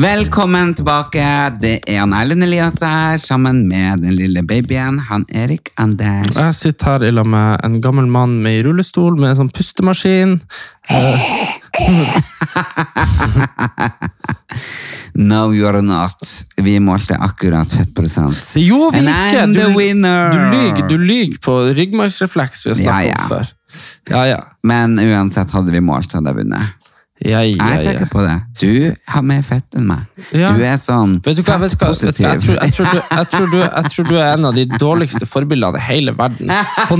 Velkommen tilbake. Det er han Erlend Elias her, sammen med den lille babyen, han Erik Anders. Jeg sitter her i lag med en gammel mann med i rullestol med en sånn pustemaskin. No, you're not. Vi målte akkurat fettprosent. Jo, vi And ikke! I'm Du, the winner! du lyver du lyger på ryggmargsrefleks vi har snakket Ja, ja. om før. Ja, ja. Men uansett, hadde vi målt, hadde jeg vunnet. Ja, ja, Jeg er ja. sikker på det. Du har mer fett enn meg. Ja. Du er sånn fettpositiv. Jeg, tror, jeg, du, jeg, jeg tror du er en av de dårligste forbildene i hele verden. På,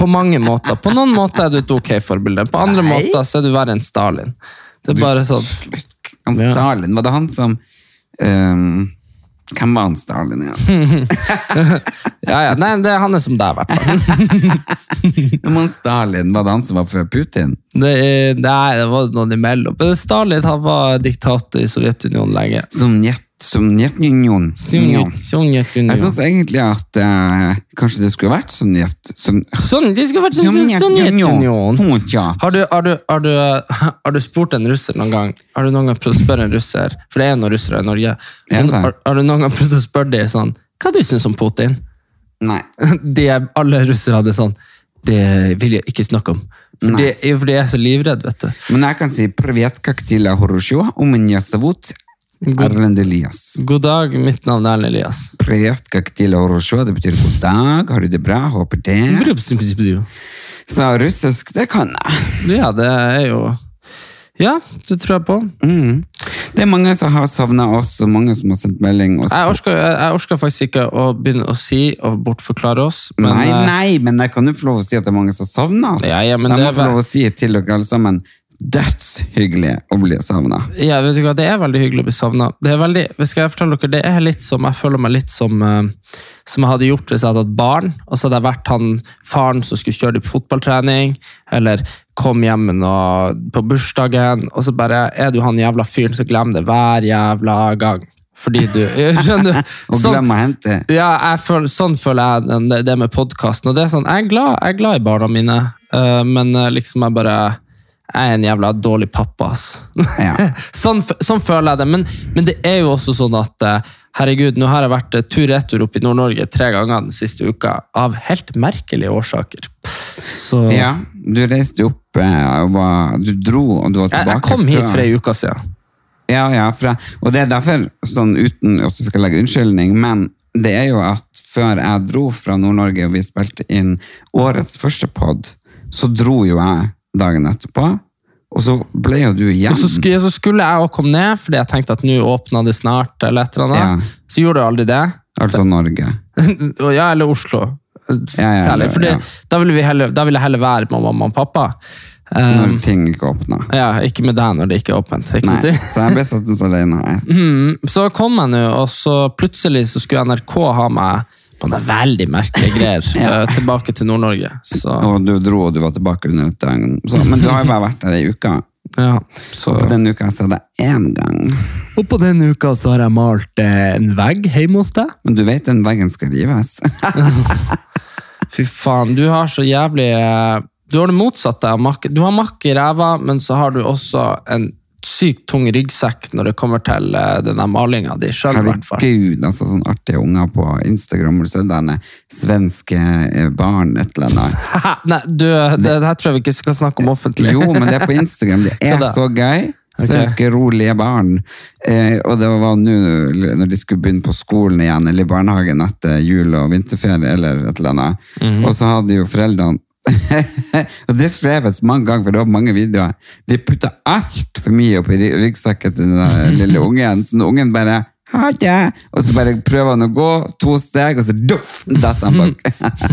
på mange måter. På noen måter er du et ok forbilde, på andre Nei. måter så er du verre enn Stalin. Det er bare sånn Slutt. Han Stalin, var det han som ehm, Hvem var han Stalin igjen? Ja, ja. Nei, det, han er som deg, i hvert fall. Han Stalin? Var det han som var før Putin? Det, er- nei, det var noen imellom. Men Stalin han var diktator i Sovjetunionen lenge. Sovjet, Sovjetunionen. Sovjet- Jeg Sovjetunionen. syns egentlig at eh, kanskje det skulle vært Sovjet... Som, Sånn, det skulle vært sånn Sovjetunionen. Sovjet. Har du, har, du, har, du, har du spurt en russer noen gang Har du noen gang prøvd å spørre en russer For det er noen russere i Norge. Er det? Har, har du noen gang prøvd å spørre dem sånn Hva du syns om Putin? Nei. De er, alle russere hadde sånn Det vil jeg ikke snakke om. For Nei. de, for de er så livredd, vet du. Men jeg kan si «Привет, как дела, хорошо? У меня зовут God, Erlend Elias. God dag, mitt navn er Erlend Elias. Prevt kaktil orosjo, det betyr god dag, har du det bra, håper det. Sa russisk, det kan jeg. Ja, det er jo Ja, det tror jeg på. Mm. Det er mange som har savna oss, og mange som har sendt melding. Jeg orsker, jeg, jeg, orsker, faktisk ikke å begynne å si og bortforklare oss. Men, nei, eh, nei, men jeg kan jo få lov å si at det er mange som har savner oss. Ja, ja, men jeg det må få lov å si til dere alle sammen dødshyggelig å bli savna. Ja, vet du hva, Det er veldig hyggelig å bli savna. Det er veldig, skal jeg fortelle dere, det er litt som, jeg føler meg litt som uh, som jeg hadde gjort hvis jeg hadde hatt barn. Og så hadde jeg vært han faren som skulle kjøre dem på fotballtrening, eller kom hjem noe på bursdagen, og så bare er du han jævla fyren som glemmer det hver jævla gang. Fordi du Skjønner du? Og Sånn- glem å hente. Ja, føler, sånn føler jeg det, med podkasten. Og det er sånn, jeg er glad, jeg er glad i barna mine, uh, men eh, liksom jeg bare jeg er en jævla dårlig pappa, ass. Ja. sånn, sånn føler jeg det. Men, men det er jo også sånn at eh, herregud, nå har jeg vært eh, tur-retur opp i Nord-Norge tre ganger den siste uka, av helt merkelige årsaker. Så Ja, du reiste opp eh, og var, Du dro, og du var tilbake jeg kom hit for ei uke siden. Ja, ja, fra, og det er derfor, sånn uten at du skal legge unnskyldning, men det er jo at før jeg dro fra Nord-Norge og vi spilte inn årets første pod, så dro jo jeg dagen etterpå, og så ble jo du igjen. Og så skulle, så skulle jeg òg komme ned, fordi jeg tenkte at nå åpna det snart. eller et eller annet. Ja. Så gjorde du aldri det. Altså Norge. Ja, eller Oslo. Ja, ja, Særlig. Fordi da, ville vi heller, da ville jeg heller være med mamma og pappa. Når Um, ting ikke åpna. ja, ikke med deg når det ikke er åpent. Ikke Nei, så jeg ble satt så alene her. Mm, så kom jeg nå, og så plutselig så skulle NRK ha meg på noen veldig merkelige greier Ja. eh, tilbake til Nord-Norge. Og du dro, og du var tilbake under et døgn. Så, men du har jo bare vært der i uka. ja, så. Og på den uka så hadde jeg én gang. Og på denne uka så har jeg malt eh, en vegg hjemme hos deg. Men du vet den veggen skal rives. Fy faen, du har så jævlig eh, Du har det motsatte av. Du har makk i ræva, men så har du også en sykt tung ryggsekk når det kommer til eh, denne malinga di sjøl. Herregud, altså sånn artige unger på Instagram. Sett denne svenske eh, barn, et eller annet? Nei, du, det, det her tror jeg vi ikke skal snakke om offentlig. Jo, men det er på Instagram. Det er Hva så gøy. Svenske rolige barn. Eh, og det var nå når de skulle begynne på skolen igjen, eller i barnehagen etter jul og vinterferie, eller et eller annet. Mhm. Og så hadde jo foreldrene og det skreves mange ganger, for det var mange videoer. De putta altfor mye oppi ry- ryggsekken til den lille ungen, så når ungen bare ha det, og så bare prøver han å gå to steg, og så duff, detter han bak.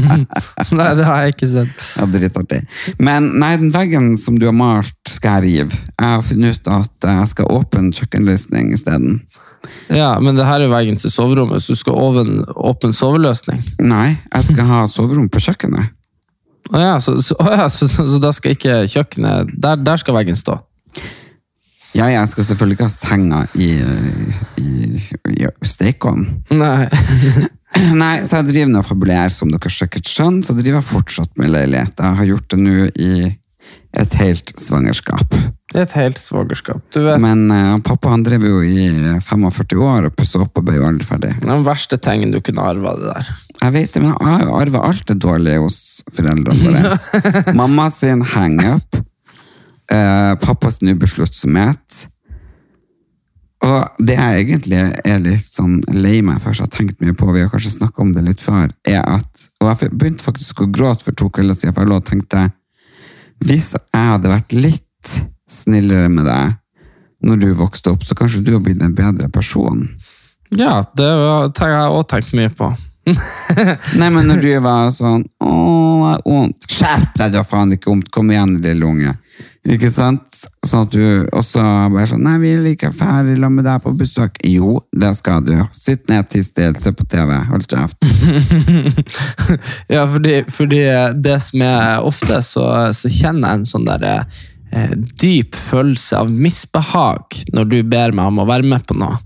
Nei, det har jeg ikke sett. Ja, dritartig. Men nei, den veggen som du har malt, skal jeg rive. Jeg har funnet ut at jeg skal åpne kjøkkenløsning isteden. Ja, men det her er veggen til soverommet, så du skal åpne soveløsning. Nei, jeg skal ha soverom på kjøkkenet. Å ja, så, så, å ja, så, så, da skal ikke kjøkkenet Der, der skal veggen stå. Ja, jeg skal selvfølgelig ikke ha senga i, i, i stekeovnen. Nei. Nei, så jeg driver nå og fabulerer, som dere sikkert skjønner, så driver jeg fortsatt med leilighet. Jeg har gjort det nå i et helt svangerskap. Er et helt svangerskap. Du vet, Men uh, pappa han drev jo i 45 år og pussa opp og ble jo aldri ferdig. Den verste tingen du kunne arva det der. Jeg vet det, men jeg har jo arva alt det dårlige hos foreldrene våre. Mamma sin hang-up, eh, pappas ubesluttsomhet. Og det jeg egentlig er litt sånn lei meg for, så jeg har tenkt mye på, vi har kanskje snakket om det litt før, er at Og jeg begynte faktisk å gråte for to kvelder siden, for jeg lå og tenkte Hvis jeg hadde vært litt snillere med deg når du vokste opp, så kanskje du hadde blitt en bedre person. Ja, det har jeg òg tenkt mye på. Nei, men når du var sånn Å, det er vondt. Skjerp deg, du har faen ikke vondt. Kom igjen, lille unge. Ikke sant? Sånn at du også bare sånn Nei, vi er like ferdig la med deg på besøk. Jo, det skal du. Sitt ned, tiss stille, se på TV. Hold kjeft. Ja, fordi, fordi det som er ofte, så, så kjenner jeg en sånn der eh, dyp følelse av misbehag når du ber meg om å være med på noe.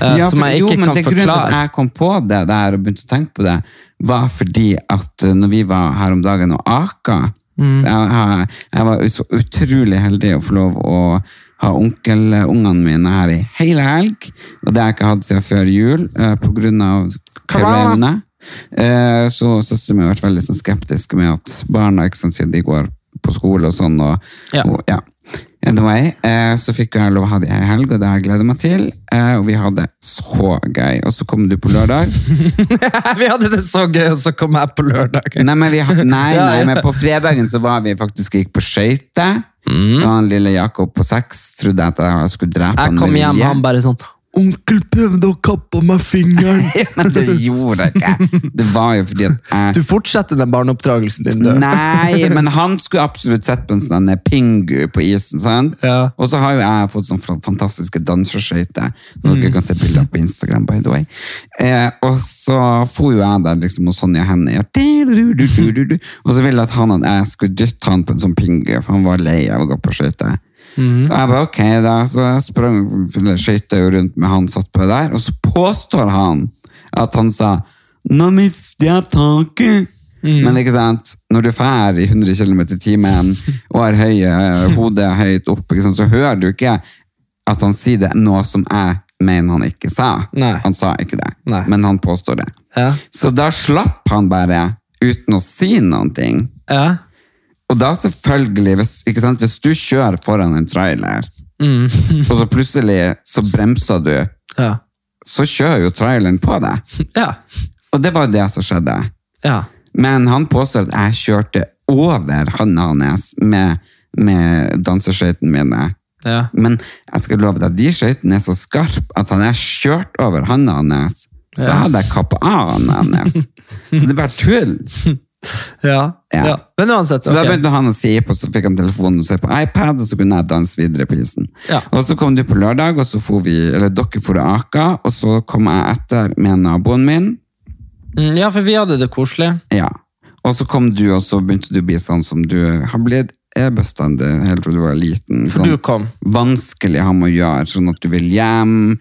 Eh, Ja, som jeg ikke jo, men kan det grunnen til at jeg kom på det der og begynte å tenke på det, var fordi at uh, når vi var her om dagen og aka Mm. jeg, jeg, var så utrolig heldig å få lov å ha onkelungene mine her i hele helg. Og det har jeg ikke hatt siden før jul, pga. på grunn av korona. Så søsteren min har vært veldig sånn, skeptisk med at barna ikke sånn, siden de går på skole og sånn. Og, Ja. og, ja. Anyway, eh, så fikk jeg lov å ha det i helg, og det har jeg gleda meg til. Eh, og vi hadde så gøy. Og så kom du på lørdag. vi hadde det så gøy, og så kom jeg på lørdag. Nei, men, vi, nei, nei, men på fredagen så var vi faktisk gikk på skøyter. Og han lille Jakob på seks trodde at jeg skulle drepe Jeg kom med hjem, han bare sånn Onkel prøvde å kappe meg fingeren. Men det gjorde jeg ikke. Det var jo fordi at jeg Du fortsetter den barneoppdragelsen din, du. Nei, men han skulle absolutt sett på en sånn pingu på isen. sant? Ja. Og så har jo jeg fått sånn fantastiske danseskøyter, som dere kan se bilder av på Instagram. by the way. Eh, og så for jo jeg der liksom hos Sonja Hennie, og og så ville jeg at han og jeg skulle dytte han på en sånn pingu, for han var lei av å gå på skøyter. Og jeg bare, ok da, så jeg sprang skøyta rundt med han satt på der, og så påstår han at han sa nå mister jeg taket. Men ikke sant, når du drar i 100 km i timen og har høye, hodet høyt opp, sant, så hører du ikke at han sier det noe som jeg mener han ikke sa. Nei. Han sa ikke det, Nei. men han påstår det. Ja. Så da slapp han bare uten å si noen ting. Ja. Og da selvfølgelig, hvis, sant, hvis du kjører foran en trailer, og så plutselig så bremser du, Ja. så kjører jo traileren på deg. Ja. Og det var jo det som skjedde. ja. Men han påstår at jeg kjørte over handa hans med, med danseskøytene mine. ja. Men jeg skal love deg, de skøytene er så skarpe at han jeg kjørt over handa hans, så hadde jeg kappet av handa hans. Så det er bare tull. Ja. Ja. ja. Men uansett, Så da begynte han å si på, så fikk han telefonen og se på iPad, og så kunne jeg danse videre på isen. Ja. Og så kom du på lørdag, og så for vi, eller dere for å ake, og så kom jeg etter med naboen min. Mm, Ja, for vi hadde det koselig. Ja. Og så kom du, og så begynte du å bli sånn som du har blitt er bestandig, helt fra du var liten. For Sånn du kom. vanskelig å ha med å gjøre, sånn at du vil hjem,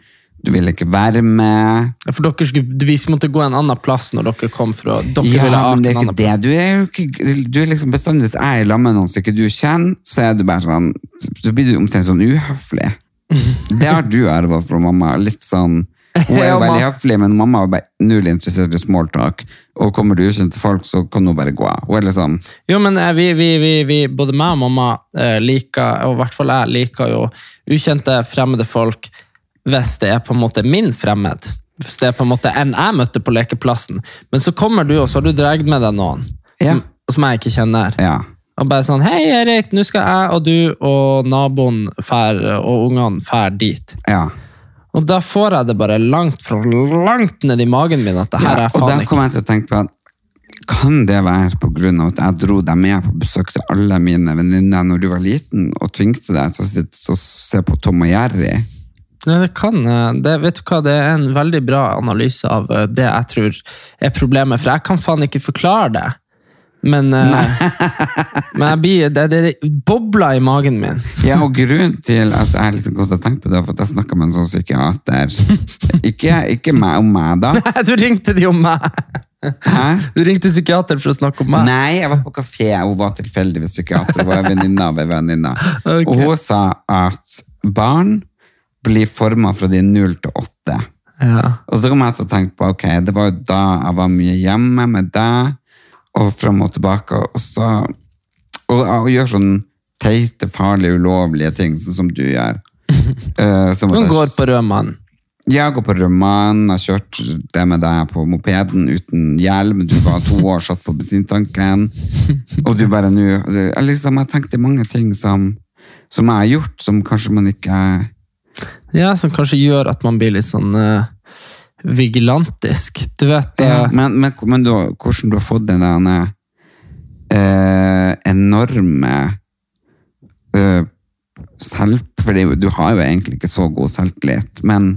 du ville ikke være med. Ja, For dere skulle, vi måtte gå en annen plass når dere kom fra Dere Ja, ville men det er en ikke annen det. plass. Du er jo ikke, du er liksom bestandig, hvis jeg er sammen med noen som ikke du kjenner, så er du bare sånn, så blir du omtrent sånn uhøflig. Det har du arvet fra mamma, litt sånn, hun er Ja, jo veldig ma- høflig, men mamma er bare null interessert i smalltalk. og kommer du ukjente folk, så kan hun bare gå av. Hun er liksom, Jo, men eh, vi, vi, vi, vi, både meg og mamma eh, liker, og i hvert fall jeg liker jo ukjente, fremmede folk hvis det er på en måte min fremmed. Hvis det er på en måte en jeg møtte på lekeplassen. Men så kommer du, og så har du dratt med deg noen Ja. som som jeg ikke kjenner. Ja. Og bare sånn Hei, Erik, nå skal jeg og du og naboen fær, og ungene fær dit. ja. Og da får jeg det bare langt fra langt ned i magen min at det her er og da kommer kom jeg til å tenke på at kan det være av at jeg dro deg med på besøk til alle mine venninner når du var liten, og tvingte deg til å se på Tom og Jerry? Det kan eh, det, Vet du hva, det er en veldig bra analyse av eh, det jeg tror er problemet, for jeg kan faen ikke forklare det. Men, eh, men blir, det, det, bobler i magen min. Ja, og grunnen til at jeg liksom godt har tenkt på det, for at jeg snakka med en sånn psykiater. Ikke, ikke meg om meg, da. Nei, Du ringte de om meg! Hæ? Du ringte psykiater for å snakke om meg. Nei, jeg var på kafé, hun var tilfeldigvis psykiater. Hun var venninne av en venninne. Ok. Og hun sa at barn blir forma fra de er null til åtte. Ja. Og så kom jeg til å tenke på, ok, det var jo da jeg var mye hjemme med deg, og frem og tilbake, og så og, og gjør sånn teite, farlige, ulovlige ting, sånn som du gjør. uh, som du går på rød mann. Jeg går på Røman, jeg har kjørt det med deg på mopeden uten hjelm, du var to år satt på bensintanken, og du bare nå liksom, jeg tenkte mange ting som, som jeg har gjort, som kanskje man ikke Ja, Som kanskje gjør at man blir litt sånn uh, vigilantisk. Du vet ja, eh, Men, men, men du, hvordan du har fått den der uh, enorme uh, selv, fordi du har jo egentlig ikke så god selvtillit, men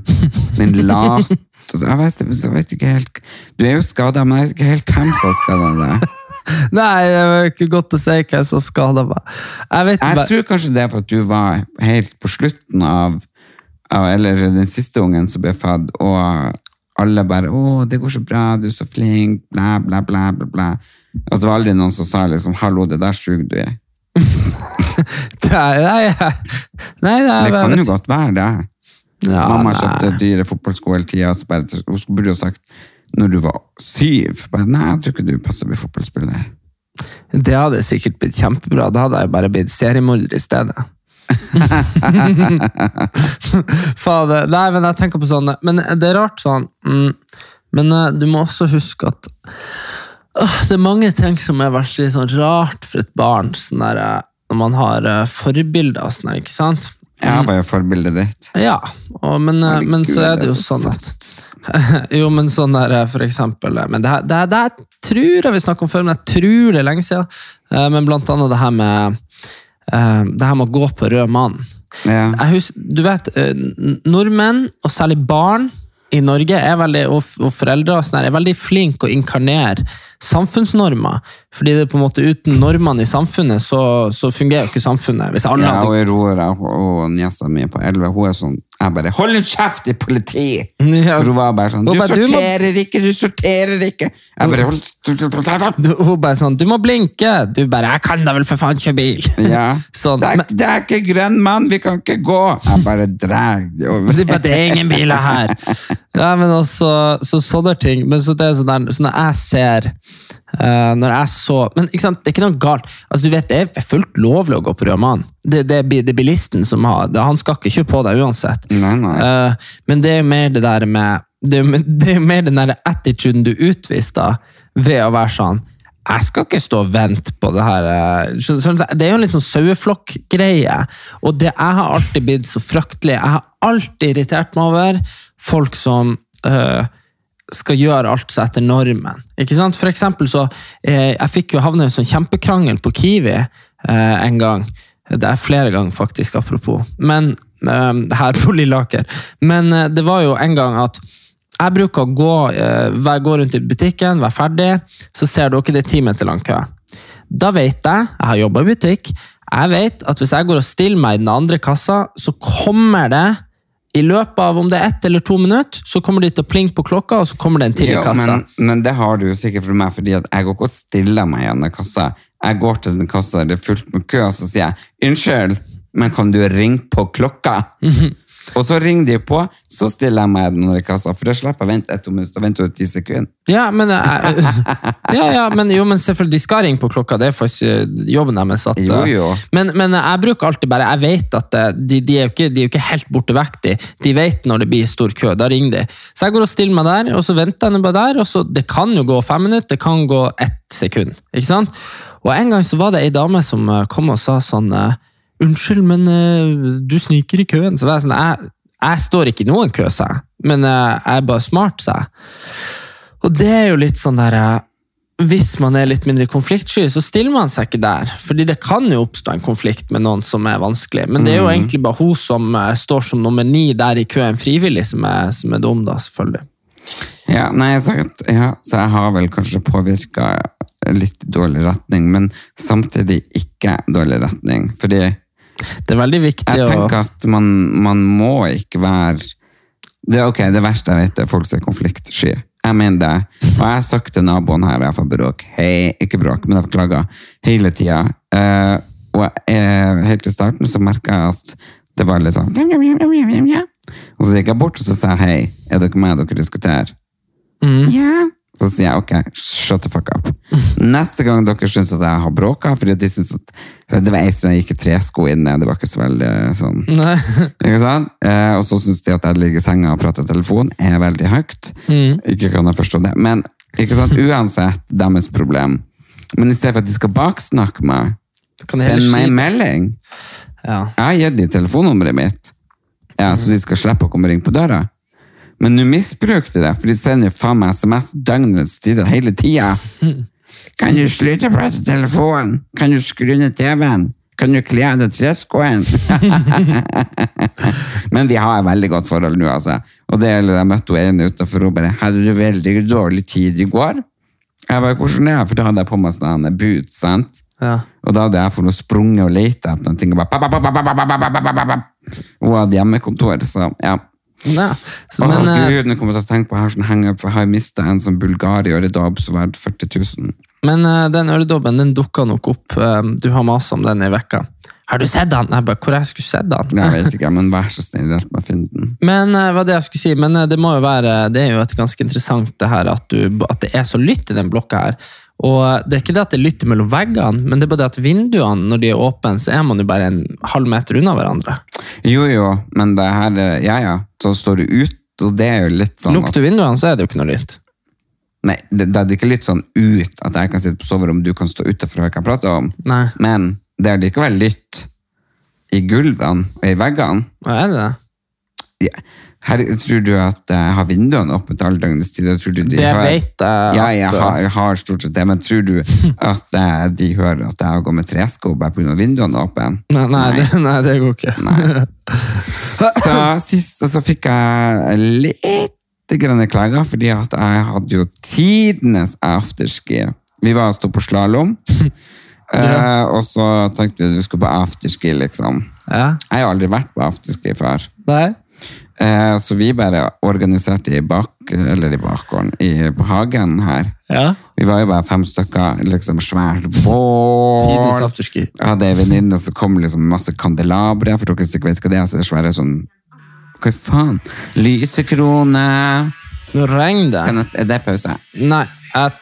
den late jeg vet, jeg vet ikke helt Du er jo skada, men jeg vet ikke helt hvem som har skada deg. Nei, det var ikke godt å si hvem som skada meg. Jeg vet Jeg tror kanskje det er for at du var helt på slutten av Eller den siste ungen som ble født, og alle bare 'Å, det går så bra, du er så flink', bla, bla, bla. bla, bla. At det var aldri noen som sa liksom 'hallo, det der suger du i'. Nei, nei, nei, nei, Det kan jo godt være det. Ja, Mamma nei. kjøpte dyre fotballsko hele tida, så bare, hun burde jo sagt når du var syv bare, Nei, jeg tror ikke du passer å bli fotballspiller. Det hadde sikkert blitt kjempebra. Da hadde jeg bare blitt seriemorder i stedet. Fader. Nei, men jeg tenker på sånn Men det er rart sånn mm, Men eh, du må også huske at øh, Det er mange ting som er veldig sånn rart for et barn. Sånn der, eh, når man har eh, forbilder og sånn, ikke sant? Jeg var jo forbildet ditt. Ja, og, men, men så er det jo sånn at Jo, men sånn der for eksempel Men det her, det, her- det her tror jeg vi snakket om før, men jeg tror det er lenge siden. Men blant annet det her med Det her med å gå på rød mann. Ja. Husker, du vet, eh, nordmenn, og særlig barn i Norge, er veldig, og, og foreldre og sånne, er veldig flinke å inkarnere samfunnsnormer. Fordi det er på en måte uten normene i samfunnet, så, så fungerer jo ikke samfunnet. Hvis alle Ja, og Aurora og niesa mi på 11, hun er sånn Jeg bare 'hold en kjeft i politi!' Ja. For hun var bare sånn 'du bare, «Du må- sorterer ikke, du sorterer ikke'. Jeg bare hold du, Hun bare sånn 'Du må blinke!' Du bare 'Jeg kan da vel for faen kjøre bil!' Ja. Sånn, det, er, men- det er ikke grønn mann, vi kan ikke gå! Jeg bare drar det over. Det er bare, det er ingen biler her. Ja, men også, så sånne ting. Men så det er sånn der, så når jeg ser uh, Når jeg så Men ikke sant, det er ikke noe galt. Altså, du vet, Det er fullt lovlig å gå på rød mann. Det, det, det er bilisten som har det. Han skal ikke kjøre på deg uansett. Nei, nei. Uh, men det er mer det der med Det er, det er mer den der attituden du utviser ved å være sånn jeg skal ikke stå og vente på det her. eh, Det er jo en litt sånn saueflokk-greie. Og det, jeg har alltid blitt så fryktelig Jeg har alltid irritert meg over folk som uh, skal gjøre alt så etter normen. Ikke sant? For eksempel så eh, Jeg fikk jo havne i en sånn kjempekrangel på Kiwi eh, en gang. Det er flere ganger, faktisk, apropos. Men eh, her på Lillaker. Men eh, det var jo en gang at jeg bruker å gå, eh, gå rundt i butikken, være ferdig, så ser dere det er ti meter lang kø. Da vet jeg, jeg har jobba i butikk, jeg vet at hvis jeg går og stiller meg i den andre kassa, så kommer det i løpet av om det er ett eller to minutter, så kommer de til å plinge på klokka, og så kommer det en til i kassa. men, men det har du jo sikkert for meg, fordi jeg går ikke og stiller meg i denne kassa. Jeg går til den kassa det er fullt med kø, og så sier jeg 'unnskyld, men kan du ringe på klokka?' Og så ringer de på, så stiller jeg meg den i kassa, for da slipper jeg å vente ett minutt venter du ti sekunder. Ja, men, jeg, ja, ja, men, jo, men selvfølgelig, de skal ringe på klokka. Det er faktisk eh, jobben deres. At, Jo, jo. Men, men jeg bruker alltid bare Jeg vet at eh, de, de, er jo ikke, de er jo ikke helt borte vekk, de. De vet når det blir stor kø. Da ringer de. Så jeg går og stiller meg der, og så venter jeg bare der. og så Det kan jo gå fem minutter, det kan gå ett sekund. ikke sant? Og en gang så var det ei dame som eh, kom og sa sånn eh, Unnskyld, men uh, du sniker i køen. Så det er sånn, jeg, jeg står ikke i noen kø, sa jeg. Men uh, jeg er bare smart, sa jeg. Og det er jo litt sånn der uh, Hvis man er litt mindre konfliktsky, så stiller man seg ikke der. Fordi det kan jo oppstå en konflikt med noen som er vanskelig. Men det er jo egentlig bare hun som står som nummer ni der i køen frivillig, som er, som er dum, da, selvfølgelig. Ja, nei, så, ja, så jeg har vel kanskje påvirka litt dårlig retning, men samtidig ikke dårlig retning. Fordi Det er veldig viktig jeg å tenker at man, man må ikke være det, ok, det verste jeg vet, er folk som er konfliktsky. Jeg mener det. Og jeg har sagt til naboen her jeg får bråk. Hei, ikke bråk, men jeg får klager hele tida. Uh, og jeg, helt i starten så merka jeg at det var litt sånn. Og så gikk jeg bort og så sa jeg hei, er dere med dere diskuterer? Ja. Så sier jeg ok, shut the fuck up. Neste gang dere syns at jeg har bråka, fordi de synes at Det var ei som gikk i tresko inne, det var ikke så veldig sånn ikke sant? Eh, og så syns de at jeg ligger i senga og prater i telefon, er veldig høyt. Ikke kan jeg forstå det. Men ikke sant? uansett deres problem. Men i stedet for at de skal baksnakke meg, send meg en melding. Ja. Jeg har gitt dem telefonnummeret mitt, ja, så de skal slippe å komme og ringe på døra. Men nå misbrukte de det, for de sender faen meg SMS døgnets tider hele tida. Kan du slutte å prate i telefonen? Kan du skru ned TV-en? Kan du kle av deg treskoen? Men vi har et veldig godt forhold nå, altså. Og det gjelder, Jeg møtte henne utenfor og bare 'Hadde du veldig dårlig tid i går?' Jeg var hvordan for da hadde jeg på meg sånne boots, sant? Ja. Og da hadde jeg for noe sprunget og leita etter noe. Og bare, pap, hun hadde hjemmekontor, så ja. Ja. Så, men, eh, Gud, nå kommer jeg til å tenke på her sånn hang-up, for jeg har mistet en sånn Bulgari øredobb som verdt 40 000. men uh, den øredobben den dukka nok opp. Uh, Du har masa om den i vekka. Har du sett den? Jeg bare, hvor jeg skulle sett den? Jeg vet ikke, men vær så snill, hjelp meg å finne den. Men uh, hva det jeg skulle si, men det må jo være, det er jo et ganske interessant det her at, du, at det er så lytt i den blokka her. Og eh, det er ikke det at det lytter mellom veggene, men det er bare det at vinduene, når de er åpne, så er man jo bare en halv meter unna hverandre. Jo, jo, men det her, er- ja, ja, så står du ut, og det er jo litt sånn at, Lukter du vinduene, så er det jo ikke noe lytt. Nei, det, det er ikke litt sånn ut at jeg kan sitte på soverommet, du kan stå ute for å høre hva jeg prater om. Nei. Men det er likevel lytt i gulvene og i veggene. Hva er det? Ja. Her, tror du at jeg har vinduene åpne til alle døgnets tider? Tror du de Det hører- vet jeg Ja, jeg har, har stort sett det, men tror du at eh, de hører at jeg går med tresko bare pga. vinduene åpne? Nei, nei, Det, nei, det går ikke. Så sist så fikk jeg litt grann klager, fordi at jeg hadde jo tidenes afterski. Vi var og sto på slalåm, eh, og så tenkte vi at vi skulle på afterski, liksom. Ja. Jeg har aldri vært på afterski før. Nei? Eh, så vi bare organiserte i, bak, eller i bakgården, i, på hagen her. Ja. Vi var jo bare fem stykker, liksom svært bål. Hadde ei venninne som kom liksom masse kandelabre, for dere ikke vet hva det er, så det er svære sånn Hva faen? Lysekrone Nå regner det. kan jeg, Er det pause? Nei, jeg,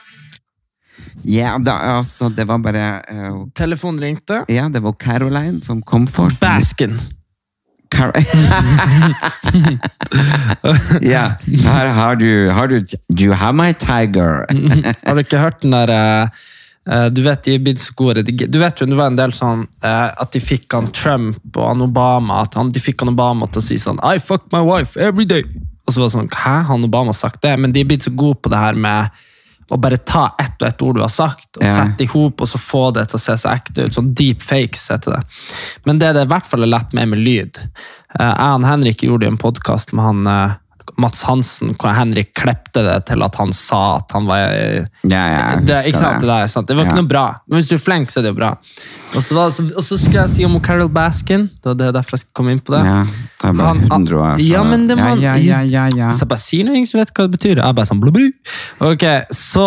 Ja, da, altså, det var bare uh, telefonen ringte. Ja, det var Caroline som kom for. Basken. Car her har du, har du Do you have my tiger? Har du ikke hørt den der eh, eh, Du vet de er så gode Du vet jo, det var en del sånn eh, at de fikk han Trump og han Obama at han, De fikk han Obama til å si sånn I fuck my wife every day. Og så var det sånn Hæ, han Obama sagt det? Men de er blitt så gode på det her med å bare ta ett og ett ord du har sagt, og Ja. sette i hop, og så få det til å se så ekte ut. Sånn deep fakes heter det. Men det det i hvert fall er lett med med lyd eh, Jeg og Henrik gjorde en podkast med han eh, Mats Hansen, hvor Henrik klepte det til at han sa at han var Ja, ja, det, ikke sant, det. der, sant? det var ikke Ja. noe bra. Men hvis du er flink, så er det jo bra. Og så, var, og så skulle jeg si om Carol Baskin. Det var derfor jeg skulle komme inn på det. Ja, det er bare Han- 100 år. Ja, men det må ja, ja, ja, ja. Så jeg bare sier noe, ingen som vet hva det betyr. Jeg bare sånn blubru. Ok, så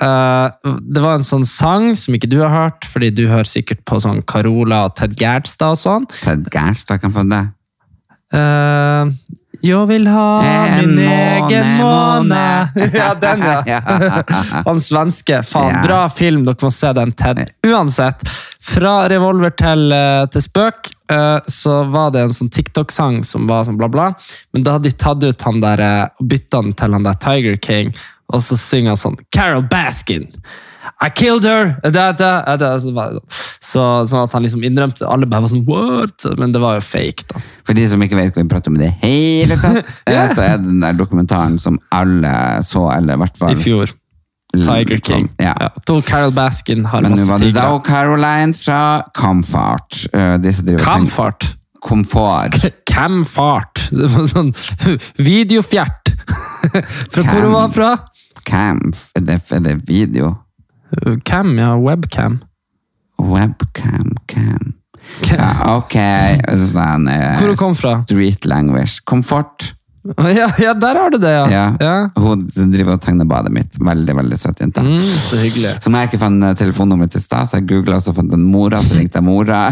uh, Det var en sånn sang som ikke du har hørt, fordi du hører sikkert på sånn Carola og Ted Gerdstad og sånn. Ted Gærstad kan få det. Eh, jeg vil ha En min egen måne, ja, den, ja. Han svenske. Faen, Ja. bra film. Dere må se den, Ted. Uansett, fra revolver til, eh, til spøk, eh, så var det en sånn TikTok-sang som var sånn bla, bla. Men da hadde de tatt ut han der eh, og bytta den til han der Tiger King, og så synger han sånn Carol Baskin. I killed her! Da, da, da. Så, sånn. sånn at han liksom innrømte Alle bare var sånn what? Men det var jo fake, da. For de som ikke vet hva vi prater om i det hele tatt, yeah. så er det den der dokumentaren som alle så, eller i hvert fall I fjor. Tiger King. Ja. Ja. To Carol Baskin har Men nå var det da Caroline fra Comfort. Uh, Comfort? Komfort. Camfart. Det var sånn videofjert. Fra hvor hun var fra? Camf. er det, er det video? Cam, ja. Webcam. Webcam, cam. Ja, ok. Sånn, eh, Hvor hun kom fra? Street language. Komfort. Ja, ja, der har du det, ja. Ja. ja. Hun driver og tegner badet mitt. Veldig, veldig søt jente. Mm, så hyggelig. Som jeg ikke fant eh, telefonnummeret til stad, så jeg googla og så fant en mora, så ringte jeg mora.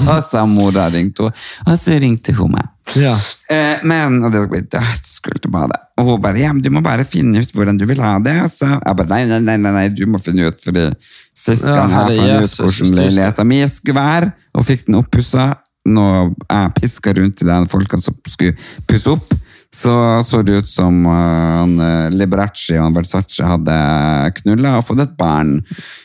Og så mora ringte hun, og så ringte hun meg. Ja. Eh, men og det ble dødskult å bade. Og hun bare ja, men du må bare finne ut hvordan du vil ha det. Så jeg bare nei, nei, nei, nei, du må finne ut, fordi sist gang ja, jeg fant ut hvordan leiligheta mi skulle være, og fikk den oppussa, når jeg piska rundt til de folkene som skulle pusse opp, så så det ut som uh, han, Liberacci Liberace og Versace hadde knulla og fått et barn.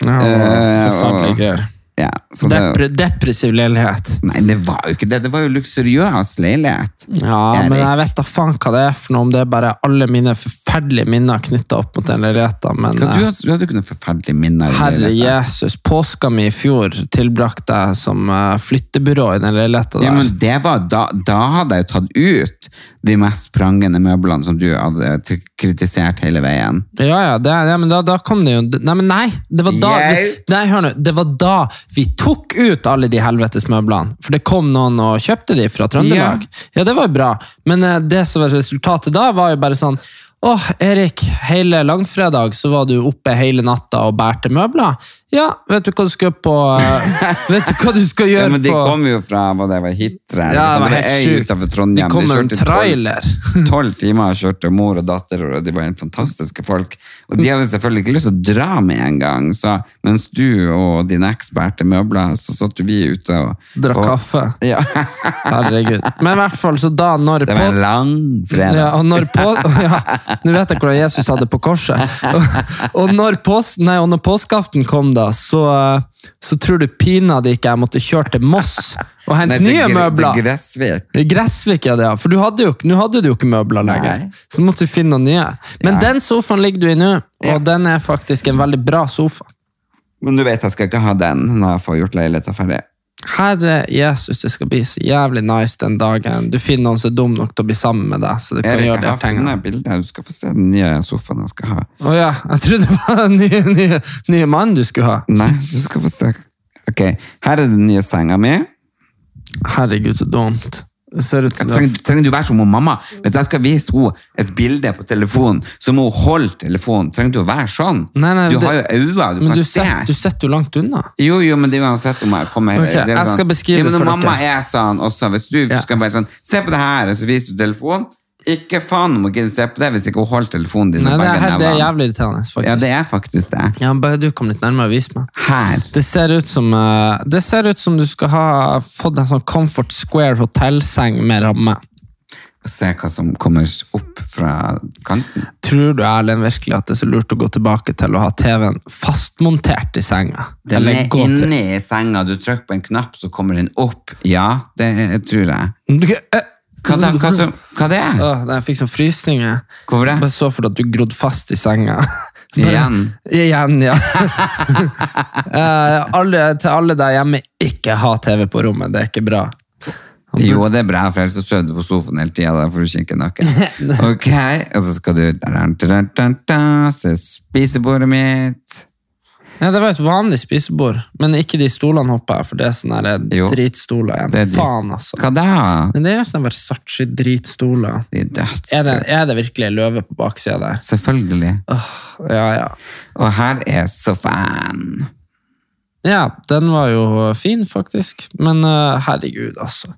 Ja, Eh, Forferdelige og- greier. Ja, så det, Depre depressiv leilighet. nei, det var jo ikke det. Det var jo luksuriøs leilighet. Ja, Erik. men jeg vet da faen hva det er for noe, om det er bare alle mine forferdelige minner knytta opp mot den leiligheten. Men Hva, du, eh, hadde, du hadde ikke noen forferdelige minner? herre. Jesus, påska mi i fjor tilbrakte jeg som eh, flyttebyrå i den leiligheten der. Ja, men det var da, da hadde jeg jo tatt ut de mest prangende møblene som du hadde kritisert hele veien. Ja, ja, det, ja men da, da kom det jo Nei, men nei! Det var da, det, nei, hør nå. Det var da vi tok ut alle de helvetes møblene. For det kom noen og kjøpte de fra Trøndelag. Ja, det var jo bra. Men eh, det som var resultatet da, var jo bare sånn Åh, Erik, hele langfredag så var du oppe hele natta og bærte møbler. Ja, vet du hva du skal på eh, Vet du hva du skal Ja, gjøre men de kommer kom jo fra hva det var, Hitra. Ja, det var helt sjukt. utenfor De kom med en trailer. Tolv timer kjørte mor og datter, og de var helt fantastiske folk. Og de hadde selvfølgelig ikke lyst til å dra med en gang, så mens du og din eks bærte møbler, så satt vi ute og Drakk kaffe. Ja. Herregud. Men i hvert fall, så da når Det var en lang fredag. Ja, og når på, ja, Nå vet jeg hvordan Jesus hadde på korset. Og, og, når pås, nei, og når påskeaften kom, da, så, eh, så tror du pinadø ikke jeg måtte kjøre til Moss og hente Nei, nye møbler. til Gressvik. Gressvik, ja. det, ja. For nå hadde hadde du jo ikke møbler lenger. Nei. Så måtte du finne noen nye. Men Ja. den sofaen ligger du i nå, og Ja. den er faktisk en veldig bra sofa. Men du vet jeg skal ikke ha den når jeg får gjort leiligheten ferdig. Herre Jesus, det skal bli så jævlig nice den dagen du finner noen som er dum nok til å bli sammen med deg. så du kan Erik, gjøre jeg de har tingene. funnet bildet. Du skal få se den nye sofaen jeg skal ha. Å ja, jeg trodde det var den nye, nye, nye mannen du skulle ha. Nei, du skal få se. Ok, her er den nye senga mi. Herregud, så dumt. Trenger, trenger du være som mamma? Hvis jeg skal vise henne et bilde på telefonen, så må hun holde telefonen. Trenger du å være sånn? Nei, nei, du det- har jo øyne, du kan du se. Set, du sitter jo langt unna. Jo, jo, men det er uansett om jeg kommer okay, det er jeg skal beskrive ja, men for mamma dere. er sånn også, hvis du Ja. skal være sånn Se på det her, og så viser du telefonen. Ikke faen om gidde se på det hvis ikke hun holder telefonen din Nei, det, er, det er jævlig irriterende, faktisk. Ja, det er faktisk det. Ja, bare du kom litt nærmere og vis meg. Her. Det ser ut som, eh, det ser ut som du skal ha fått en sånn Comfort Square hotellseng med ramme. Se hva som kommer opp fra kanten. Tror du Erlend virkelig at det er så lurt å gå tilbake til å ha TV-en fastmontert i senga? Den er inni til- i senga, du trykker på en knapp, så kommer den opp. Ja, det tror jeg. Du, eh, Hva, da, hva, som, hva det er? Åh, jeg fikk sånn frysninger. Hvorfor det? Bare så for at du grodde fast i senga. Igjen. Igjen, ja. Eh, alle, til alle der hjemme, ikke ha TV på rommet. Det er ikke bra. Jo, det er bra, for ellers så sover du på sofaen hele tida. Da får du ikke nakken. Ok, og så skal du se spisebordet mitt. Ja, Det var et vanlig spisebord, men ikke de stolene hopper jeg, for det er sånne her Jo. dritstoler igjen. Det de- Faen, altså. Hva da? Men det er jo sånne Versace-dritstoler. Er. Er det, er det virkelig en løve på baksida der? Selvfølgelig. Ja, ja. Og her er sofaen. Ja, den var jo fin, faktisk. Men uh, herregud, altså.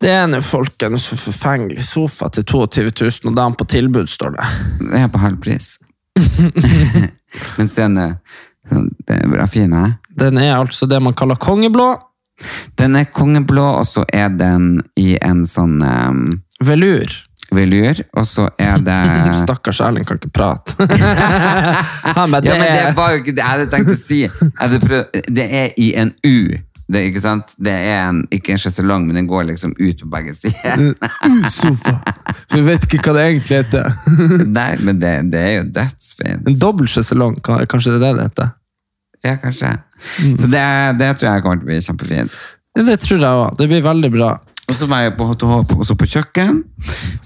Det er nå folkens for forfengelig sofa til 22 000, og da er den på tilbud, står det. Det er på halv pris. Men se er, den er bra fin, hæ? Den er altså det man kaller kongeblå. Den er kongeblå, og så er den i en sånn um, Velur. velur, og så er det Stakkars Erling kan ikke prate. Han det... Ja, men det var jo ikke det jeg hadde tenkt å si. Det er i en U. Det, ikke sant? Det er en, ikke en sjeselong, men den går liksom ut på begge sider. sofa. Vi vet ikke hva det egentlig heter. Nei, men det, det er jo dødsfint. En dobbel sjeselong, kanskje det er det det heter? Ja, kanskje. Så det, det tror jeg kommer til å bli kjempefint. Ja, det tror jeg òg. Det blir veldig bra. Og så var jeg på HTH også på kjøkken,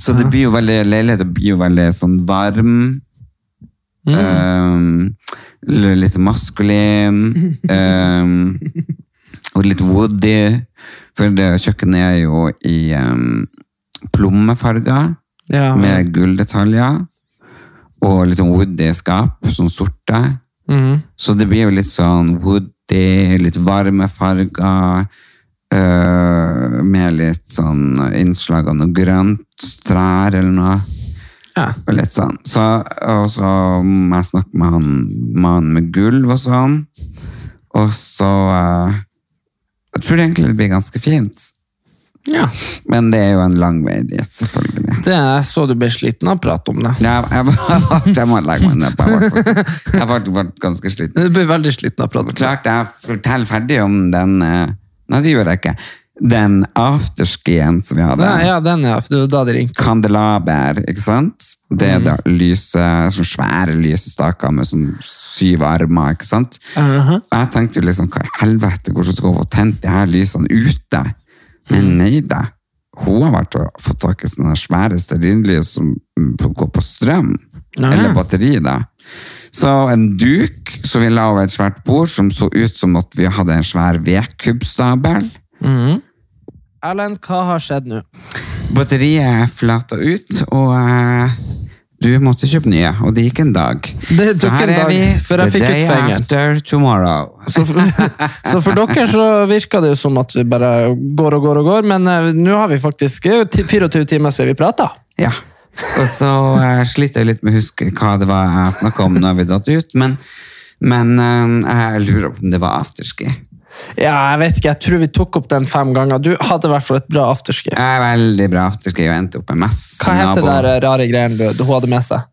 så det blir jo veldig, leiligheten blir jo veldig sånn varm. Um, litt maskulin. Um, og litt woody. For det kjøkkenet er jo i um, plommefarger Ja. med gulldetaljer. Og litt sånn woody skap, sånn sorte. Mm. Så det blir jo litt sånn woody, litt varme farger. Uh, med litt sånn innslag av noe grønt, trær eller noe. Ja. Og litt sånn. Så, og så må jeg snakke med han mannen med gulv og sånn. Og så øh, Jeg tror egentlig det blir ganske fint. ja. Men det er jo en lang vei dit, selvfølgelig. Det er så du ble sliten av å prate om det. Jeg, jeg, jeg må legge meg ned på. Jeg har faktisk- jeg har faktisk vært ganske sliten. Du ble veldig sliten av å prate om det. Klart jeg forteller ferdig om den eh, Nei, det gjør jeg ikke. Den afterskien som vi hadde. Ja, ja, den ja. for Det var da det ringte. Kandelaber, ikke sant? Det er da lyse, sånn svære lysestaker med sånn syv armer, ikke sant? Uh -huh. jeg tenkte jo liksom, hva i helvete, hvordan skal hun få tent de her lysene ute? Men nei da. Hun har vært og fått tak i sånne svære stearinlys som går på strøm. Ja. Eller batteri, da. Så en duk som vi la over et svært bord, som så ut som at vi hadde en svær vedkubbstabel. Erlend, hva har skjedd nå? Batteriet flata ut, og uh, du måtte kjøpe nye, og det gikk en dag. Det så tok her en er dag vi, før jeg the fikk ut day fingeren. after tomorrow. Så for, så for dere så virker det jo som at vi bare går og går og går, men uh, nå har vi faktisk det er jo 24 timer siden vi prata. Ja. Og så uh, sliter jeg litt med å huske hva det var jeg snakka om når vi datt ut, men, men uh, jeg lurer på om det var afterski. Ja, jeg vet ikke, jeg tror vi tok opp den fem ganger. Du hadde i hvert fall et bra afterski. Er veldig bra afterski og endte opp med masse Hva het det der eh, rare greien du, du hadde med seg?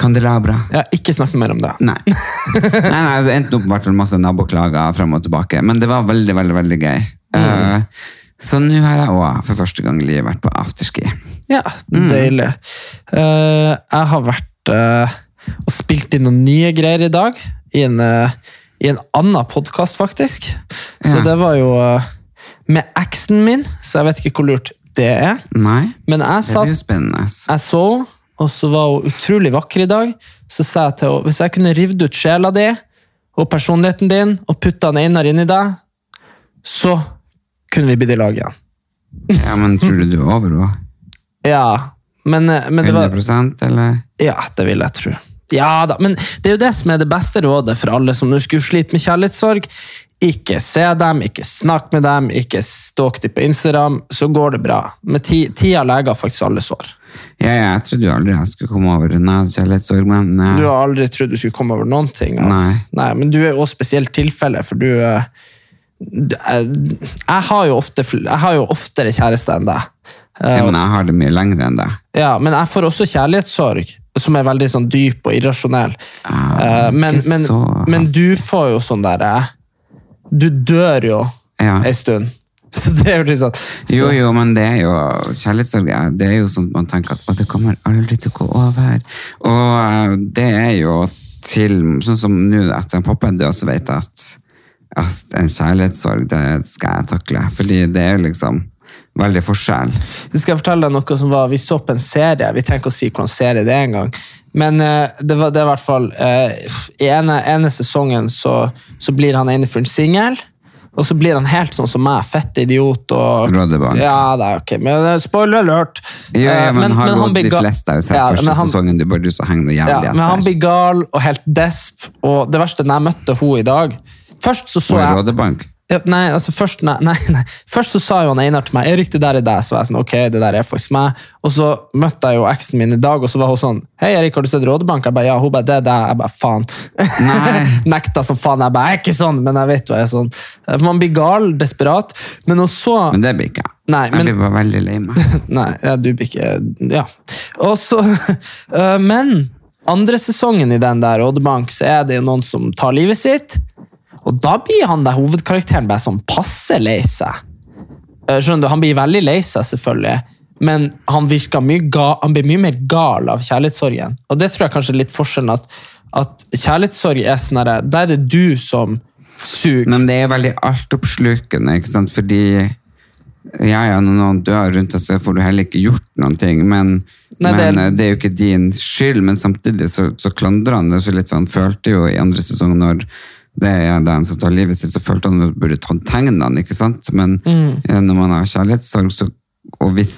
Kandelabra. Ja, ikke snakk mer om det. Nei. nei, nei, det endte opp fall masse naboklager frem og tilbake, men det var veldig, veldig, veldig gøy. Eh, så nå har jeg også for første gang i livet vært på afterski. Ja, deilig. Uh, jeg har vært uh, og spilt inn noen nye greier i dag, i en, eh, i en annen podkast, faktisk. Så Ja. det var jo eh, med eksen min, så jeg vet ikke hvor lurt det er. Nei, Men jeg satt, det blir spennende. Jeg så henne, og så var hun utrolig vakker i dag. Så sa jeg til henne hvis jeg kunne revet ut sjela di og personligheten din og putta en Einar inn i deg, så kunne vi blitt i lag igjen. Ja, men tror du du er over henne? Ja, men, eh, men det var 100% eller? Ja, det vil jeg tro. Ja da, men det er jo det som er det beste rådet for alle som nå skulle slite med kjærlighetssorg. Ikke se dem, ikke snakk med dem, ikke stalk dem på Instagram, så går det bra. Med ti, tida leger faktisk alle sår. Ja, ja, jeg trodde jo aldri jeg skulle komme over en kjærlighetssorg, men eh, Du har aldri trodd du skulle komme over noen ting. og- Nei. Nei, men du er jo også spesielt tilfelle, for du eh, jeg, jeg, har jo ofte, jeg har jo oftere kjæreste enn deg. Eh, ja, men jeg har det mye lenger enn deg. Ja, men jeg får også kjærlighetssorg, som er veldig sånn dyp og irrasjonell. Ja, Eh, men, men, så- men du får jo sånn derre Du dør jo Ja. ei stund. Så det er jo liksom så, Jo, jo, men det er jo kjærlighetssorg. Det er jo sånn at man tenker at å, det kommer aldri til å gå over. Og eh, det er jo til Sånn som nå etter pappa er død, så vet jeg at, at en kjærlighetssorg, det skal jeg takle. Fordi det er jo liksom veldig forskjell. Skal jeg fortelle deg noe som var Vi så på en serie. Vi trenger ikke å si hvordan serie det er engang. Men eh, det, var, det er i hvert fall eh, I ene, ene sesongen så, så blir han ene fyren singel. Og så blir han helt sånn som meg, fett idiot. og... Ja, det er ok, men eh, spoiler alert. Ja, ja, men, men, har han blir gal. de fleste har jo sett Ja, første han- sesongen, er bare du så henger noe Ja, etter. men han blir gal og helt desp. Og det verste, når jeg møtte henne i dag Først så så jeg Rådebank. Ja, nei, altså først, nei, nei, nei. først så sa jo han Einar til meg Erik, det der er deg. Så var jeg sånn, ok, det der er faktisk meg. Og så møtte jeg jo eksen min i dag, og så var hun sånn Hei, Erik, har du sett Rådebank? Jeg bare, ja, Hun bare, det er deg. Jeg bare, faen. Nei. Nekta som faen. Jeg bare, jeg er ikke sånn, men jeg vet jo jeg er sånn. For Man blir gal, desperat. Men også, Men det blir ikke jeg. Nei, men- Jeg blir bare veldig lei meg. Nei, ja, du blir ikke Ja. Og så øh, Men andre sesongen i den der Rådebank, så er det jo noen som tar livet sitt. Og da blir han der hovedkarakteren bare sånn passe lei seg. Eh, Skjønner du, Han blir veldig lei seg, selvfølgelig. Men han mye ga, han blir mye mer gal av kjærlighetssorgen. Og det tror jeg kanskje er litt forskjellen. At, at kjærlighetssorg er sånn herre Da er det du som suger. Men det er veldig altoppslukende, ikke sant? Fordi ja, ja, når noen dør rundt deg, så får du heller ikke gjort noen ting. Men, Nei, men det er- er, det er jo ikke din skyld. Men samtidig så, så klandrer han det så litt, for han følte jo i andre sesong når det er den som tar livet sitt, så følte han at han burde ta tegnene, ikke sant? Men mm. når man har kjærlighetssorg, så, og hvis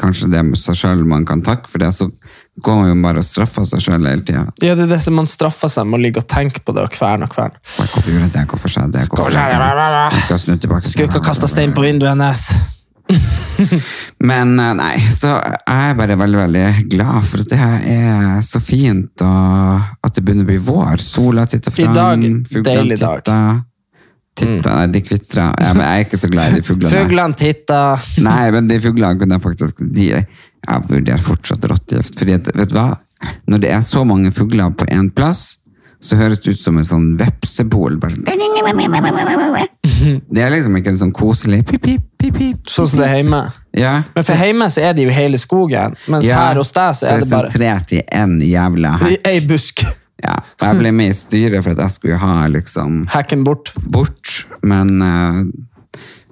kanskje det er seg selv man kan takke for det, så går man jo bare og straffer seg selv hele tida. Ja, det er det som Man straffer seg med å ligge og tenke på det og kverne og kverne. Hvorfor gjorde jeg det? Hvorfor skjedde det? Hvorfor skjedde det? Skulle ikke ha kasta stein på vinduet hennes. Men eh, nei, så jeg er bare veldig, veldig glad for at det her er så fint, og at det begynner å bli vår. Sola titter fram, I dag, deilig dag. titter. Titter, nei, de kvitrer. Ja, men jeg er ikke så glad i de fuglene. Fuglene titter. Nei, men de fuglene kunne jeg faktisk de, Jeg vurderer fortsatt rottegift. Fordi at, vet du hva? Når det er så mange fugler på én plass, så høres det ut som en sånn vepsebol. Sånn, det er liksom ikke en sånn koselig pip, pip, pip, pip. Sånn som det er hjemme. Ja. Men for hjemme så er det jo hele skogen, mens Ja, her hos deg så er det bare sentrert i en jævla hekk. ei busk. Ja, og jeg ble med i styret for at jeg skulle ha liksom Hekken bort. bort, men uh,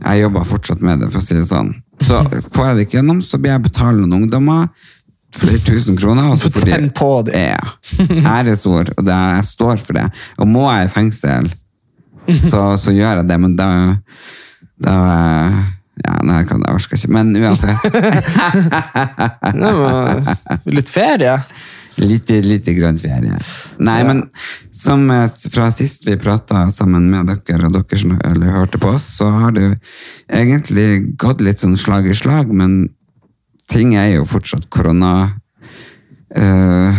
jeg jobber fortsatt med det, for å si det sånn. Så får jeg det ikke gjennom, så blir jeg betalende ungdommer flere tusen kroner. Og fordi, får de, Tenn på det! Ja. Æresord, og det, jeg står for det. Og må jeg i fengsel, så, så gjør jeg det, men da, da ja, nei, jeg kan, jeg orker ikke. Men uansett. Det Litt ferie. Lite, lite grann ferie. Nei, men som eh, fra sist vi prata sammen med dere, og dere som hørte på oss, så har det egentlig gått litt sånn slag i slag, men ting er jo fortsatt korona Uh,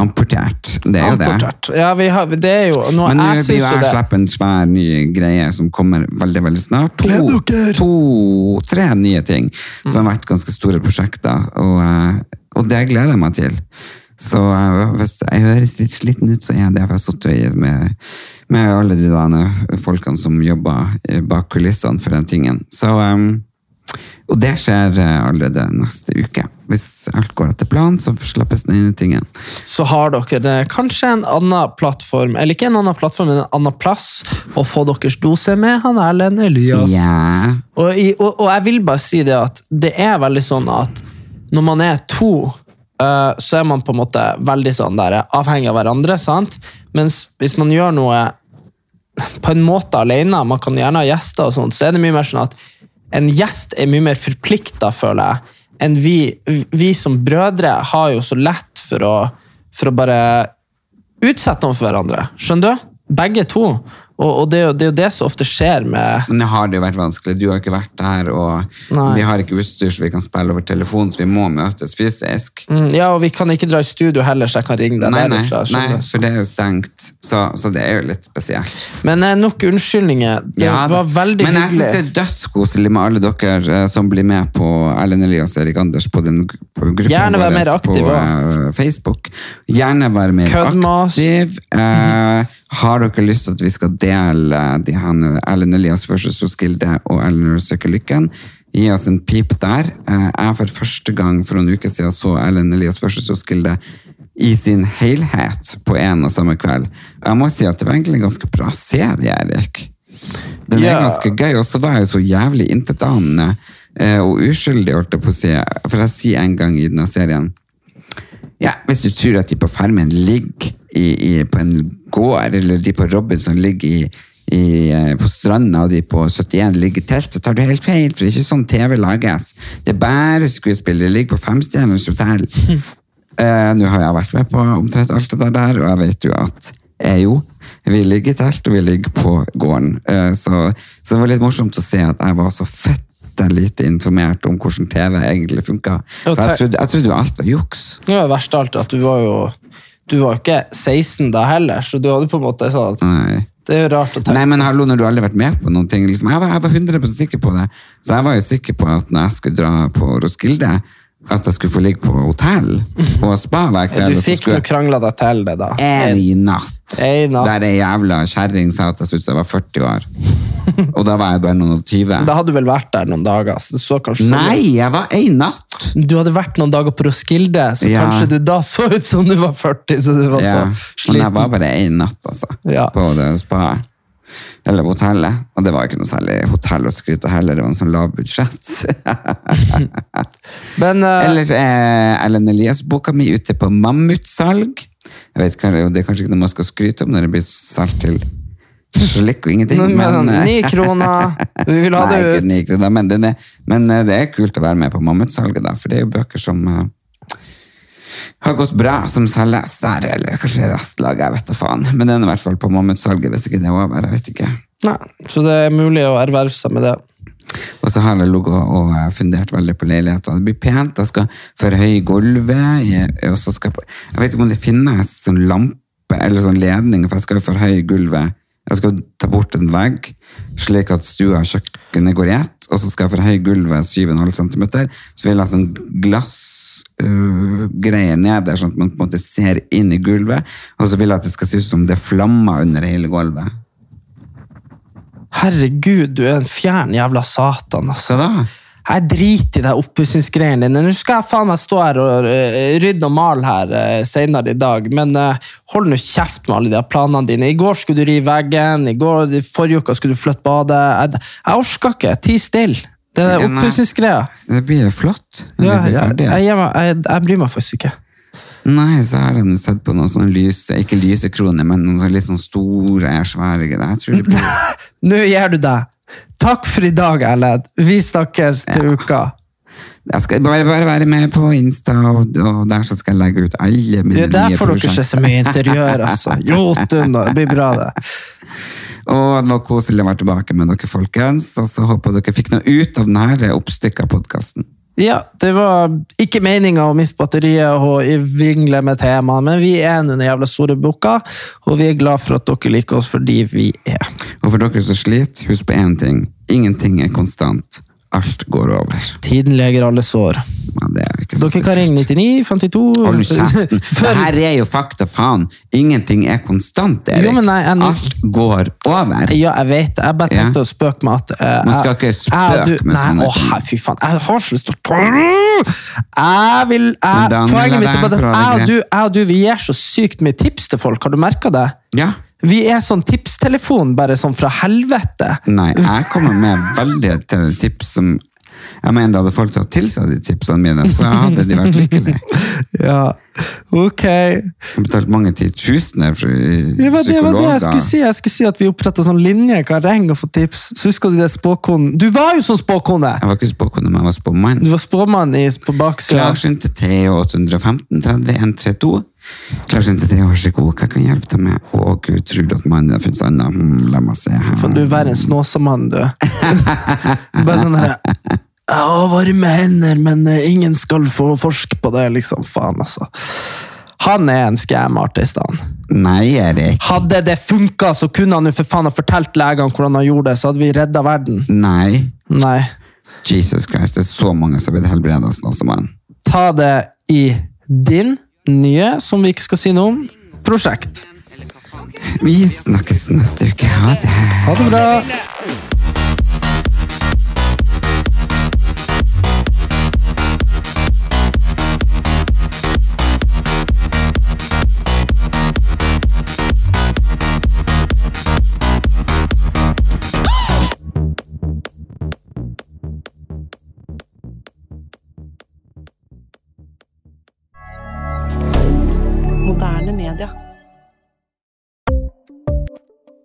Amportert. Det er jo det. Amportert. Ja, vi har, det er jo nå, Men nå blir jo jeg slipper slippe en svær ny greie som kommer veldig veldig snart. To-tre to tre nye ting som har vært ganske store prosjekter, og, eh, og det gleder jeg meg til. Så eh, hvis jeg høres litt sliten ut, så er det for jeg har sittet i med, med alle de folkene som jobber bak kulissene for den tingen. Så, eh, og det skjer eh, allerede neste uke. Hvis alt går etter planen, så slippes den ene tingen. så har dere eh, kanskje en annen plattform, eller ikke en annen plattform, men en annen plass å få deres dose med han Erlend Elias. Ja. Og, i, og, og jeg vil bare si det at det er veldig sånn at når man er to, eh, så er man på en måte veldig sånn der, avhengig av hverandre, sant? Mens hvis man gjør noe på en måte alene, man kan gjerne ha gjester og sånt, så er det mye mer sånn at en gjest er mye mer forplikta, føler jeg, enn vi, vi som brødre har jo så lett for å, for å bare utsette noen for hverandre. Skjønner du? Begge to. Og, og det, det er jo det som ofte skjer med Men det har det jo vært vanskelig. Du har ikke vært der, og Nei. vi har ikke utstyr så vi kan spille over telefon, så vi må møtes fysisk. Mm, ja, og vi kan ikke dra i studio heller, så jeg kan ringe deg Nei, derifra. nei, for det er jo stengt, så, så det er jo litt spesielt. Men eh, nok unnskyldninger. Det Ja, var veldig Men jeg syns det er dødskoselig med alle dere eh, som blir med på Erlend Elias og Erik Anders på, den, på gruppen Gjerne vær vår mer aktiv, på eh, Facebook. Gjerne være mer oss. aktiv. Eh, har dere lyst til at vi skal dele de her Erlend Elias versus Roskilde og Eleanor søker lykken? Gi oss en pip der. Eh, jeg for første gang for noen uker siden så Erlend Elias versus Roskilde i sin helhet på en og samme kveld. Jeg må si at det var egentlig en ganske bra serie, Erik. Den er Ja. ganske gøy, og så var jeg jo så jævlig intetanende eh, og uskyldig, holdt jeg på å si. For jeg sier en gang i denne serien ja, Hvis du tror at de på Farmen ligger i, i, på en gård, eller de på Robinson ligger i, i, eh, på stranda, og de på 71 ligger i telt, så tar du helt feil, for det er ikke sånn TV lages. Det er bare skuespill. Det ligger på femstjerners hotell. Eh, Nå har jeg vært med på omtrent alt det der, og jeg vet jo at jeg er jo Vi ligger i telt, og vi ligger på gården. Uh, Så, så det var litt morsomt å se at jeg var så fett lite informert om hvordan TV egentlig funka. Jeg trodde, jo alt var juks. Det var det verste av alt, at du var jo du var jo ikke 16 da heller, så du hadde på en måte sånn Nei. Det er jo rart å tenke Nei, men hallo, når du aldri har vært med på noen ting liksom, jeg, var, jeg var 100 sikker på det. Så jeg var jo sikker på at når jeg skulle dra på Roskilde, at jeg skulle få ligge på hotell og spa hver kveld. Du fikk skulle nå krangla deg til det, da. En i natt. En natt. Der ei jævla kjerring sa at jeg som jeg var 40 år. Og da var jeg bare noen og 20. Da hadde du vel vært der noen dager? Så så kanskje. Nei, jeg var ei natt! Du hadde vært noen dager på Roskilde, så Ja. kanskje du da så ut som du var 40, så du var Ja, så men jeg var bare ei natt, altså. Ja. På det spaet. Eller hotellet. Og det var ikke noe særlig hotell å skryte heller, det var en sånn lav budsjett. Men uh... Ellers er Ellen Elias-boka mi ute på mammutsalg. Jeg vet Det er kanskje ikke noe man skal skryte om når det blir solgt til slikk og ingenting. men, men, ni kroner Vi vil ha Nei, det ikke ni kroner, men, er, men eh, det er kult å være med på mammutsalget, da, for det er jo bøker som eh, har gått bra, som selges der, eller kanskje restlaget, jeg vet da faen. Men den er i hvert fall på mammutsalget, hvis ikke det er over, jeg vet ikke. Nei, så det er mulig å erverve seg med det. Og så har jeg ligget og fundert veldig på leiligheter. Det blir pent, jeg skal forhøye gulvet, jeg, skal, jeg vet ikke om det finnes sånn lampe, eller sånn ledning, for jeg skal jo forhøye gulvet. Jeg skal ta bort en vegg, slik at stua og kjøkkenet går i ett, og så skal jeg forhøye gulvet 7,5 cm, så vil jeg ha sånn glassgreier nede, sånn at man på en måte ser inn i gulvet, og så vil jeg at det skal se ut som det er flammer under hele gulvet. Herregud, du er en fjern jævla satan, altså. Hva da... Jeg driter i de oppussingsgreiene dine. Nå skal jeg faen meg stå her og eh, rydde og male her uh, senere i dag, men uh, hold nå kjeft med alle de planene dine. I går skulle du rive veggen, i går, forrige uke skulle du flytte badet. Jeg, jeg orker ikke. Ti stille. Det er oppussingsgreia. Det blir jo flott. Ja, blir jeg, jeg, jeg, bryr meg faktisk ikke. Nei, så har jeg nå sett på noen sånne lyse, ikke lysekroner, men noen sånne litt sånn store, svære greier. Nå gir du deg. Takk for i dag, Erlend. Vi snakkes til uka. Jeg skal bare, bare være med på Insta, og, og der så skal jeg legge ut alle mine Det er der får dere ikke så mye interiør, altså. Jotun. Det blir bra, det. Og det var koselig å være tilbake med dere, folkens. Og så håper dere fikk noe ut av denne oppstykka podkasten. Ja, det var ikke meninga å miste batteriet og vingle med temaet, men vi er nå den jævla store boka, og vi er glad for at dere liker oss fordi vi er. Og for dere som sliter, husk på én ting. Ingenting er konstant. Alt går over. Tiden leger alle sår. Ja, det er ikke så Dere kan ringe 99 52 Hold kjeft. Det her er jo fakta, faen. Ingenting er konstant, Erik. Jo, men nei, jeg- Alt går over. Ja, jeg vet. Jeg bare tenkte Ja. å spøke med at uh, Man skal ikke spøke jeg du- med nei, sånne å, ting. Fy faen, jeg har så lyst til å Jeg vil jeg, Poenget mitt er at jeg og, du, jeg og du vi gir så sykt mye tips til folk. Har du merka det? Ja. Vi er sånn tipstelefon, bare sånn fra helvete. Nei, jeg kommer med veldig til tips som Jeg mener, hadde folk tatt til seg de tipsene mine, så hadde de vært lykkelige. Ja, ok. Jeg har betalt mange titusener for Det var det, var det jeg skulle si. Jeg skulle si at vi oppretta sånn linje, kan ringe og få tips. Så husker du det spåkonen? Du var jo sånn spåkone! Jeg var ikke spåkone, men jeg var spåmann. Du var spåmann i, på baksida. Klarsynt til Theo 815 30 132. Klarsynt til Theo, vær så god, hva kan hjelpe deg med? Tror du at mannen har funnet annet? Hmm, la meg se. For du er verre enn Snåsamann, du. Bare sånn herre Jeg har varme hender, men eh, ingen skal få forske på det, liksom. Faen, altså. Han er en scam-artist, han. Nei, Erik. Hadde det funka, så kunne han jo for faen ha fortalt legene hvordan han gjorde det, så hadde vi redda verden. Nei. Nei. Jesus Christ, det er så mange som har blitt helbredet av som. Ta det i din nye, som vi ikke skal si noe om, prosjekt. Vi snakkes neste uke. Ha det. Ha det bra.